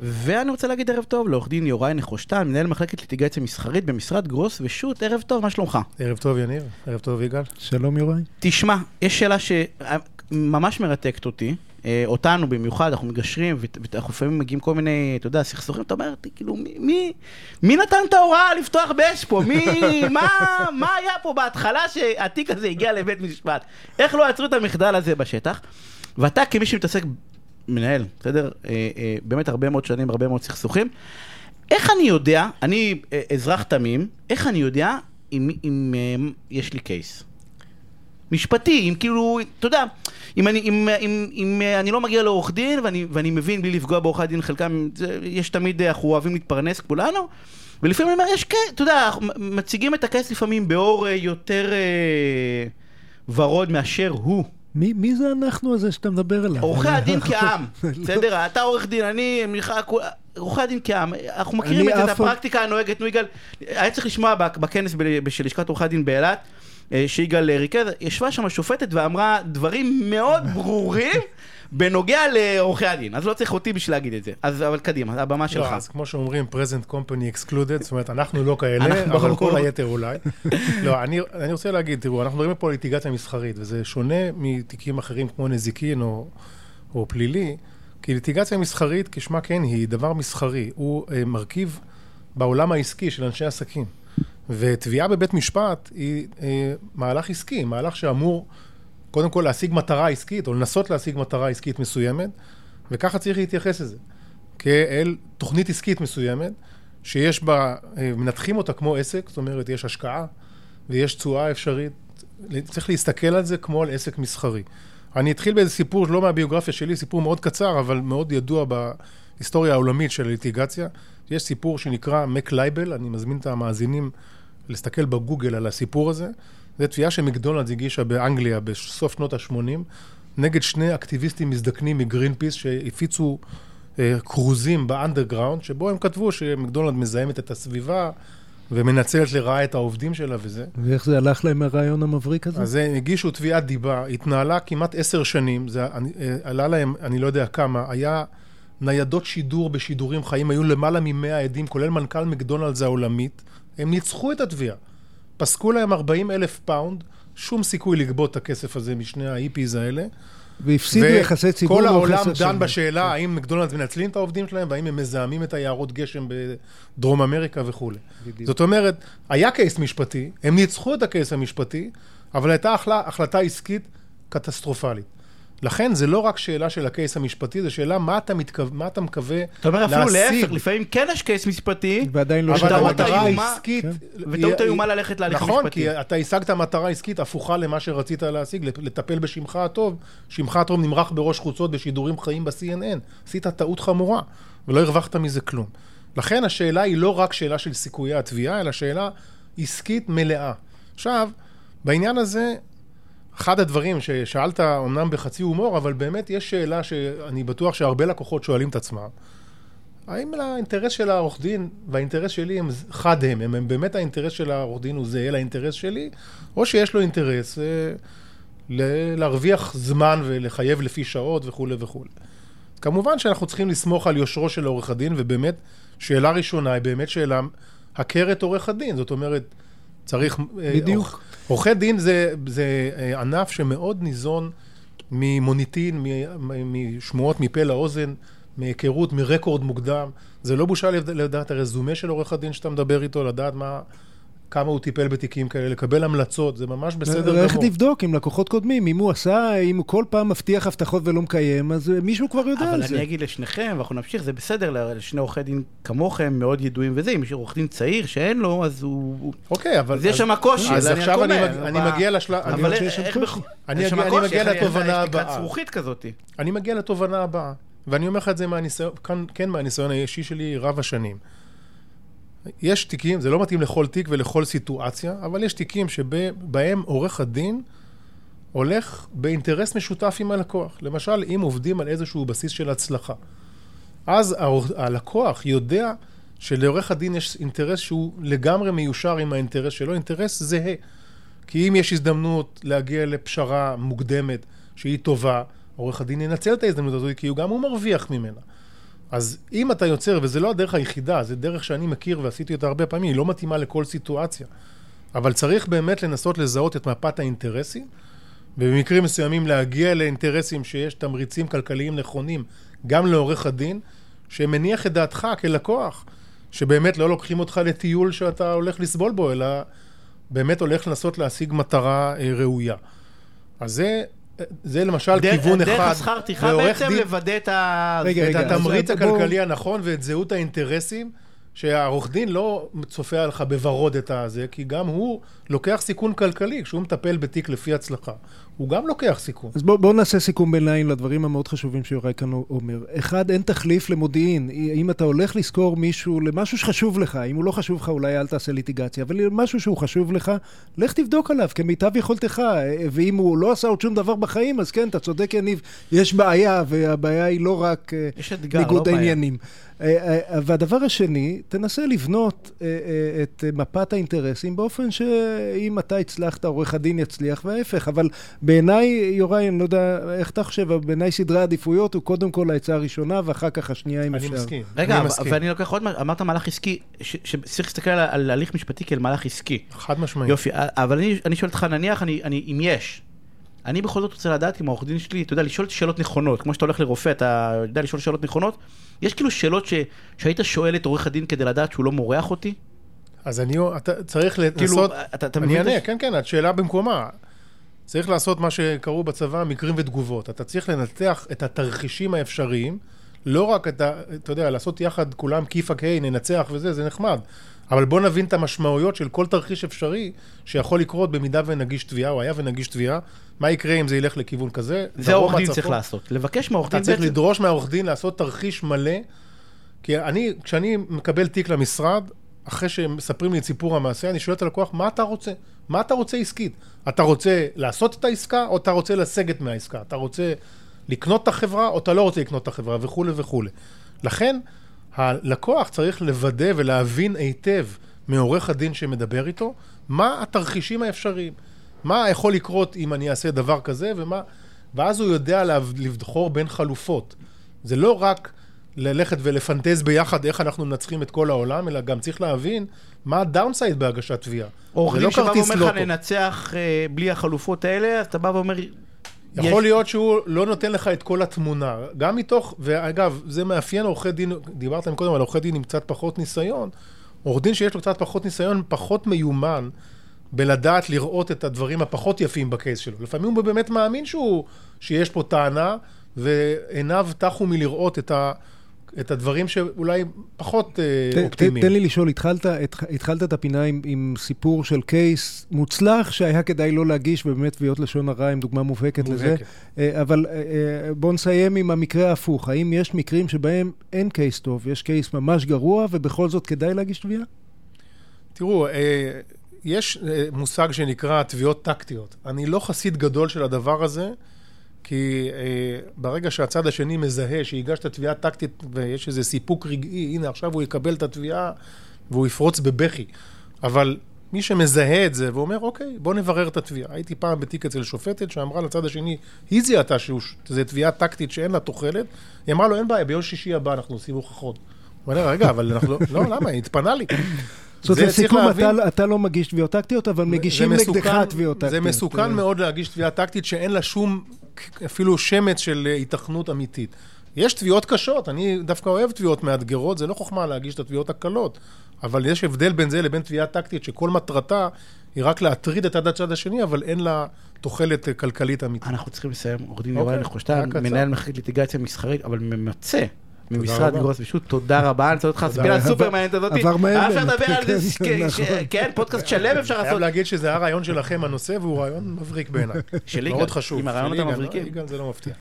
ואני רוצה להגיד ערב טוב לעורך דין יוראי נחושתן, מנהל מחלקת ליטיגציה מסחרית במשרד גרוס ושות', ערב טוב, מה שלומך? ערב טוב יניב, ערב טוב יגאל. שלום יוראי. תשמע, יש שאלה שממש מרתקת אותי, אה, אותנו במיוחד, אנחנו מגשרים, ואנחנו לפעמים מגיעים כל מיני, אתה יודע, סכסוכים, אתה אומר, כאילו, מי, מי נתן את ההוראה לפתוח באש פה? מי, מה, מה היה פה בהתחלה שהתיק הזה הגיע לבית משפט? איך לא עצרו את המחדל הזה בשטח? ואתה כמי שמתעסק מנהל, בסדר? אה, אה, באמת הרבה מאוד שנים, הרבה מאוד סכסוכים. איך אני יודע, אני אה, אזרח תמים, איך אני יודע אם, אם אם יש לי קייס? משפטי, אם כאילו, אתה יודע, אם אני, אם, אם, אם אני לא מגיע לעורך דין ואני, ואני מבין בלי לפגוע בעורכי דין, חלקם, זה, יש תמיד, אנחנו אוהבים להתפרנס כולנו, ולפעמים אני אומר, יש קייס, אתה יודע, מציגים את הקייס לפעמים באור יותר ורוד מאשר הוא. מי, מי זה אנחנו הזה שאתה מדבר עליו? עורכי הדין כעם, בסדר? אתה עורך דין, אני, עורכי הדין כעם, אנחנו מכירים את הפרקטיקה הנוהגת, נו יגאל, היה צריך לשמוע בכנס של לשכת עורכי הדין באילת, אה, שיגאל ריכז, ישבה שם השופטת ואמרה דברים מאוד ברורים בנוגע לעורכי הדין, אז לא צריך אותי בשביל להגיד את זה. אז אבל קדימה, הבמה לא, שלך. אז כמו שאומרים, present company excluded, זאת אומרת, אנחנו לא כאלה, אבל כל היתר אולי. לא, אני רוצה להגיד, תראו, אנחנו מדברים פה על ליטיגציה מסחרית, וזה שונה מתיקים אחרים כמו נזיקין או פלילי, כי ליטיגציה מסחרית, כשמה כן היא, דבר מסחרי, הוא אה, מרכיב בעולם העסקי של אנשי עסקים. ותביעה בבית משפט היא אה, מהלך עסקי, מהלך שאמור... קודם כל להשיג מטרה עסקית, או לנסות להשיג מטרה עסקית מסוימת, וככה צריך להתייחס לזה. כאל תוכנית עסקית מסוימת, שיש בה, אה, מנתחים אותה כמו עסק, זאת אומרת, יש השקעה ויש תשואה אפשרית. צריך להסתכל על זה כמו על עסק מסחרי. אני אתחיל באיזה סיפור, לא מהביוגרפיה שלי, סיפור מאוד קצר, אבל מאוד ידוע בהיסטוריה העולמית של הליטיגציה. יש סיפור שנקרא McLibel, אני מזמין את המאזינים להסתכל בגוגל על הסיפור הזה. זו תביעה שמקדונלדס הגישה באנגליה בסוף שנות ה-80, נגד שני אקטיביסטים מזדקנים מגרינפיס שהפיצו אה, כרוזים ב underground, שבו הם כתבו שמקדונלדס מזהמת את הסביבה. ומנצלת לרעה את העובדים שלה וזה. ואיך זה הלך להם הרעיון המבריק הזה? אז הם הגישו תביעת דיבה, התנהלה כמעט עשר שנים, זה אני, אה, עלה להם, אני לא יודע כמה, היה ניידות שידור בשידורים חיים, היו למעלה ממאה עדים, כולל מנכ"ל מקדונלדס העולמית, הם ניצחו את התביעה. פסקו להם 40 אלף פאונד, שום סיכוי לגבות את הכסף הזה משני ה hippies האלה. והפסידו יחסי ציבור. וכל העולם דן שנים. בשאלה. האם מקדונלדס מנצלים את העובדים שלהם, והאם הם מזהמים את היערות גשם בדרום אמריקה וכולי. בדיוק. זאת אומרת, היה קייס משפטי, הם ניצחו את הקייס המשפטי, אבל הייתה החלטה עסקית קטסטרופלית. לכן זה לא רק שאלה של הקייס המשפטי, זו שאלה מה אתה, מתכו... מה אתה מקווה להשיג. אתה אומר אפילו להפך, לפעמים כן יש קייס משפטי, ועדיין לא אבל המטרה העסקית... כן. וטעות איומה ללכת להליך נכון, המשפטי. נכון, כי אתה השגת מטרה עסקית הפוכה למה שרצית להשיג, לטפל בשמך הטוב. שמך הטוב נמרח בראש חוצות בשידורים חיים ב-CNN. עשית טעות חמורה, ולא הרווחת מזה כלום. לכן השאלה היא לא רק שאלה של סיכויי התביעה, אלא שאלה עסקית מלאה. עכשיו, בעניין הזה, אחד הדברים ששאלת, אמנם בחצי הומור, אבל באמת יש שאלה שאני בטוח שהרבה לקוחות שואלים את עצמם. האם האינטרס של העורך דין והאינטרס שלי הם חד הם, הם, הם באמת האינטרס של העורך דין הוא זהה לאינטרס שלי, או שיש לו אינטרס אה, להרוויח זמן ולחייב לפי שעות וכולי וכולי. כמובן שאנחנו צריכים לסמוך על יושרו של עורך הדין, ובאמת, שאלה ראשונה היא באמת שאלה הכרת עורך הדין, זאת אומרת, צריך... אה, בדיוק. עורכי דין זה, זה אה, ענף שמאוד ניזון ממוניטין, משמועות מפה לאוזן, מהיכרות, מרקורד מוקדם. זה לא בושה לדעת הרזומה של עורך הדין שאתה מדבר איתו, לדעת מה, כמה הוא טיפל בתיקים כאלה, לקבל המלצות, זה ממש בסדר גמור. איך לבדוק עם לקוחות קודמים, אם הוא עשה, אם הוא כל פעם מבטיח הבטחות ולא מקיים, אז מישהו כבר יודע על זה. אבל אני אגיד לשניכם, ואנחנו נמשיך, זה בסדר לשני עורכי דין כמוכם, מאוד ידועים וזה, אם יש עורך דין צעיר שאין לו, אז הוא... אוקיי, אבל... אז יש שם קושי, אז עכשיו אני מגיע לשלב... אבל איך... אני מגיע לתובנה הבאה. אני מגיע לתובנה הבאה, ואני אומר לך את זה מהניסיון, כן מהניסיון האישי שלי רב השנים. יש תיקים, זה לא מתאים לכל תיק ולכל סיטואציה, אבל יש תיקים שבהם עורך הדין הולך באינטרס משותף עם הלקוח. למשל, אם עובדים על איזשהו בסיס של הצלחה, אז הלקוח יודע שלעורך הדין יש אינטרס שהוא לגמרי מיושר עם האינטרס שלו, אינטרס זהה. כי אם יש הזדמנות להגיע לפשרה מוקדמת שהיא טובה, עורך הדין ינצל את ההזדמנות הזאת, כי הוא גם הוא מרוויח ממנה. אז אם אתה יוצר, וזו לא הדרך היחידה, זו דרך שאני מכיר ועשיתי אותה הרבה פעמים, היא לא מתאימה לכל סיטואציה. אבל צריך באמת לנסות לזהות את מפת האינטרסים, ובמקרים מסוימים להגיע לאינטרסים שיש תמריצים כלכליים נכונים גם לעורך הדין, שמניח את דעתך כלקוח, שבאמת לא לוקחים אותך לטיול שאתה הולך לסבול בו, אלא באמת הולך לנסות להשיג מטרה אה, ראויה. אז זה, זה למשל דרך- כיוון אחד. דרך השכר טרחה בעצם דין- לוודא את ה... רגע, את רגע, התמריץ הכלכלי הנכון ואת זהות האינטרסים, שהעורך דין לא צופה עליך בוורוד את הזה, כי גם הוא לוקח סיכון כלכלי, כשהוא מטפל בתיק לפי הצלחה. הוא גם לוקח סיכון. אז בואו בוא נעשה סיכום ביניים לדברים המאוד חשובים שיוראי כאן אומר. אחד, אין תחליף למודיעין. אם אתה הולך לשכור מישהו למשהו שחשוב לך, אם הוא לא חשוב לך, אולי אל תעשה ליטיגציה, אבל משהו שהוא חשוב לך, לך תבדוק עליו כמיטב יכולתך. ואם הוא לא עשה עוד שום דבר בחיים, אז כן, אתה צודק, יניב, יש בעיה, והבעיה היא לא רק אה, יש אתגר, ניגוד לא בעיה. העניינים. אה, אה, והדבר השני, תנסה לבנות אה, אה, את מפת האינטרסים באופן שאם אתה הצלחת, עורך הדין יצליח, וההפך. אבל בעיניי, יוראי, אני לא יודע איך אתה חושב, אבל בעיניי סדרי העדיפויות הוא קודם כל העצה הראשונה, ואחר כך השנייה, אם אני אפשר. מסכים. רגע, אני אבל- מסכים. ואני לוקח עוד מה, אמרת מהלך עסקי, ש- שצריך להסתכל על, על הליך משפטי כאל מהלך עסקי. חד משמעית. יופי, אבל אני, אני שואל אותך, נניח, אני, אני, אם יש, אני בכל זאת רוצה לדעת אם העורך דין שלי, אתה יודע, לשאול שאלות נכונות, כמו שאתה הולך לרופא, אתה יודע לשאול שאלות נכונות, יש כאילו שאלות ש, שהיית שואל את עורך הדין כדי לדעת שהוא לא מורח אותי? אז אני, אתה צריך כאילו, לנסות... אתה, אתה אני את אענה, הש- כן, כן, השאלה במקומה. צריך לעשות מה שקראו בצבא מקרים ותגובות. אתה צריך לנתח את התרחישים האפשריים, לא רק את ה... אתה יודע, לעשות יחד כולם כיפאק היי, ננצח וזה, זה נחמד. אבל בוא נבין את המשמעויות של כל תרחיש אפשרי שיכול לקרות במידה ונגיש תביעה, או היה ונגיש תביעה. מה יקרה אם זה ילך לכיוון כזה? זה העורך דין. צריך לעשות, לבקש מהעורך אתה דין צריך בעצם, לדרוש מהעורך דין לעשות תרחיש מלא, כי אני, כשאני מקבל תיק למשרד, אחרי שמספרים לי את סיפור המעשה, אני שואל את הלקוח, מה אתה רוצה? מה אתה רוצה עסקית? אתה רוצה לעשות את העסקה, או אתה רוצה לסגת מהעסקה? אתה רוצה לקנות את החברה, או אתה לא רוצה לקנות את החברה, וכולי וכולי. לכן, הלקוח צריך לוודא ולהבין היטב מעורך הדין שמדבר איתו, מה התרחישים האפשריים. מה יכול לקרות אם אני אעשה דבר כזה, ומה... ואז הוא יודע לבחור בין חלופות. זה לא רק ללכת ולפנטז ביחד איך אנחנו מנצחים את כל העולם, אלא גם צריך להבין מה הדאונסייד בהגשת תביעה. עורך זה דין לא שבא ואומר לך לוטו. ננצח אה, בלי החלופות האלה, אז אתה בא ואומר, יכול יש- להיות שהוא לא נותן לך את כל התמונה. גם מתוך, ואגב, זה מאפיין עורכי דין, דיברת קודם על עורכי דין עם קצת פחות ניסיון. עורך דין שיש לו קצת פחות ניסיון, פחות מיומן בלדעת לראות את הדברים הפחות יפים בקייס שלו. לפעמים הוא באמת מאמין שהוא, שיש פה טענה, ועיניו טחו מלראות את, ה, את הדברים שאולי פחות אה, ת- אופטימיים. תן לי לשאול, התחלת, התח- התחלת את הפינה עם, עם סיפור של קייס מוצלח שהיה כדאי לא להגיש, ובאמת תביעות לשון הרע עם דוגמה מובהקת לזה. אה, אבל אה, בואו נסיים עם המקרה ההפוך. האם יש מקרים שבהם אין קייס טוב, יש קייס ממש גרוע, ובכל זאת כדאי להגיש תביעה? תראו, יש מושג שנקרא תביעות טקטיות. אני לא חסיד גדול של הדבר הזה, כי אה, ברגע שהצד השני מזהה שהגשת תביעה טקטית ויש איזה סיפוק רגעי, הנה עכשיו הוא יקבל את התביעה והוא יפרוץ בבכי. אבל מי שמזהה את זה ואומר, אוקיי, בוא נברר את התביעה. הייתי פעם בתיק אצל שופטת שאמרה לצד השני, היא זיהתה שזו תביעה טקטית שאין לה תוחלת, היא אמרה לו, אין בעיה, ביום שישי הבא אנחנו עושים הוכחות. הוא אומר, רגע, אבל אנחנו לא, לא, למה? היא התפנה לי. זאת אומרת, לסיכום, להבין. אתה, אתה לא מגיש תביעות טקטיות, אבל מגישים זה נגדך מסוכן- תביעות טקטיות. זה מסוכן אה, מאוד להגיש תביעה טקטית שאין לה שום, אפילו שמץ של היתכנות אמיתית. יש תביעות קשות, אני דווקא אוהב תביעות מאתגרות, זה לא חוכמה להגיש את התביעות הקלות, אבל יש הבדל בין זה לבין תביעה טקטית שכל מטרתה היא רק להטריד את הצד השני, אבל אין לה תוחלת אה, כלכלית אמיתית. אנחנו צריכים לסיים. עורך דין אוקיי, יוראי נחושתן, היה קצר. מנהל מחלקת ליטיגציה מסחרית, אבל ממצה. ממשרד. גרוס ושות, תודה רבה, אני רוצה אותך. ספירה עבר- סופר מעניינת הזאת. עבר מהר אפשר לדבר על זה, כן, ש- נכון. כן, פודקאסט שלם אפשר חייב לעשות. להגיד שזה היה רעיון שלכם הנושא, והוא רעיון מבריק בעיניי. של מאוד יגאל. חשוב. עם הרעיונות של יגאל, המבריקים. יגאל זה לא מפתיע.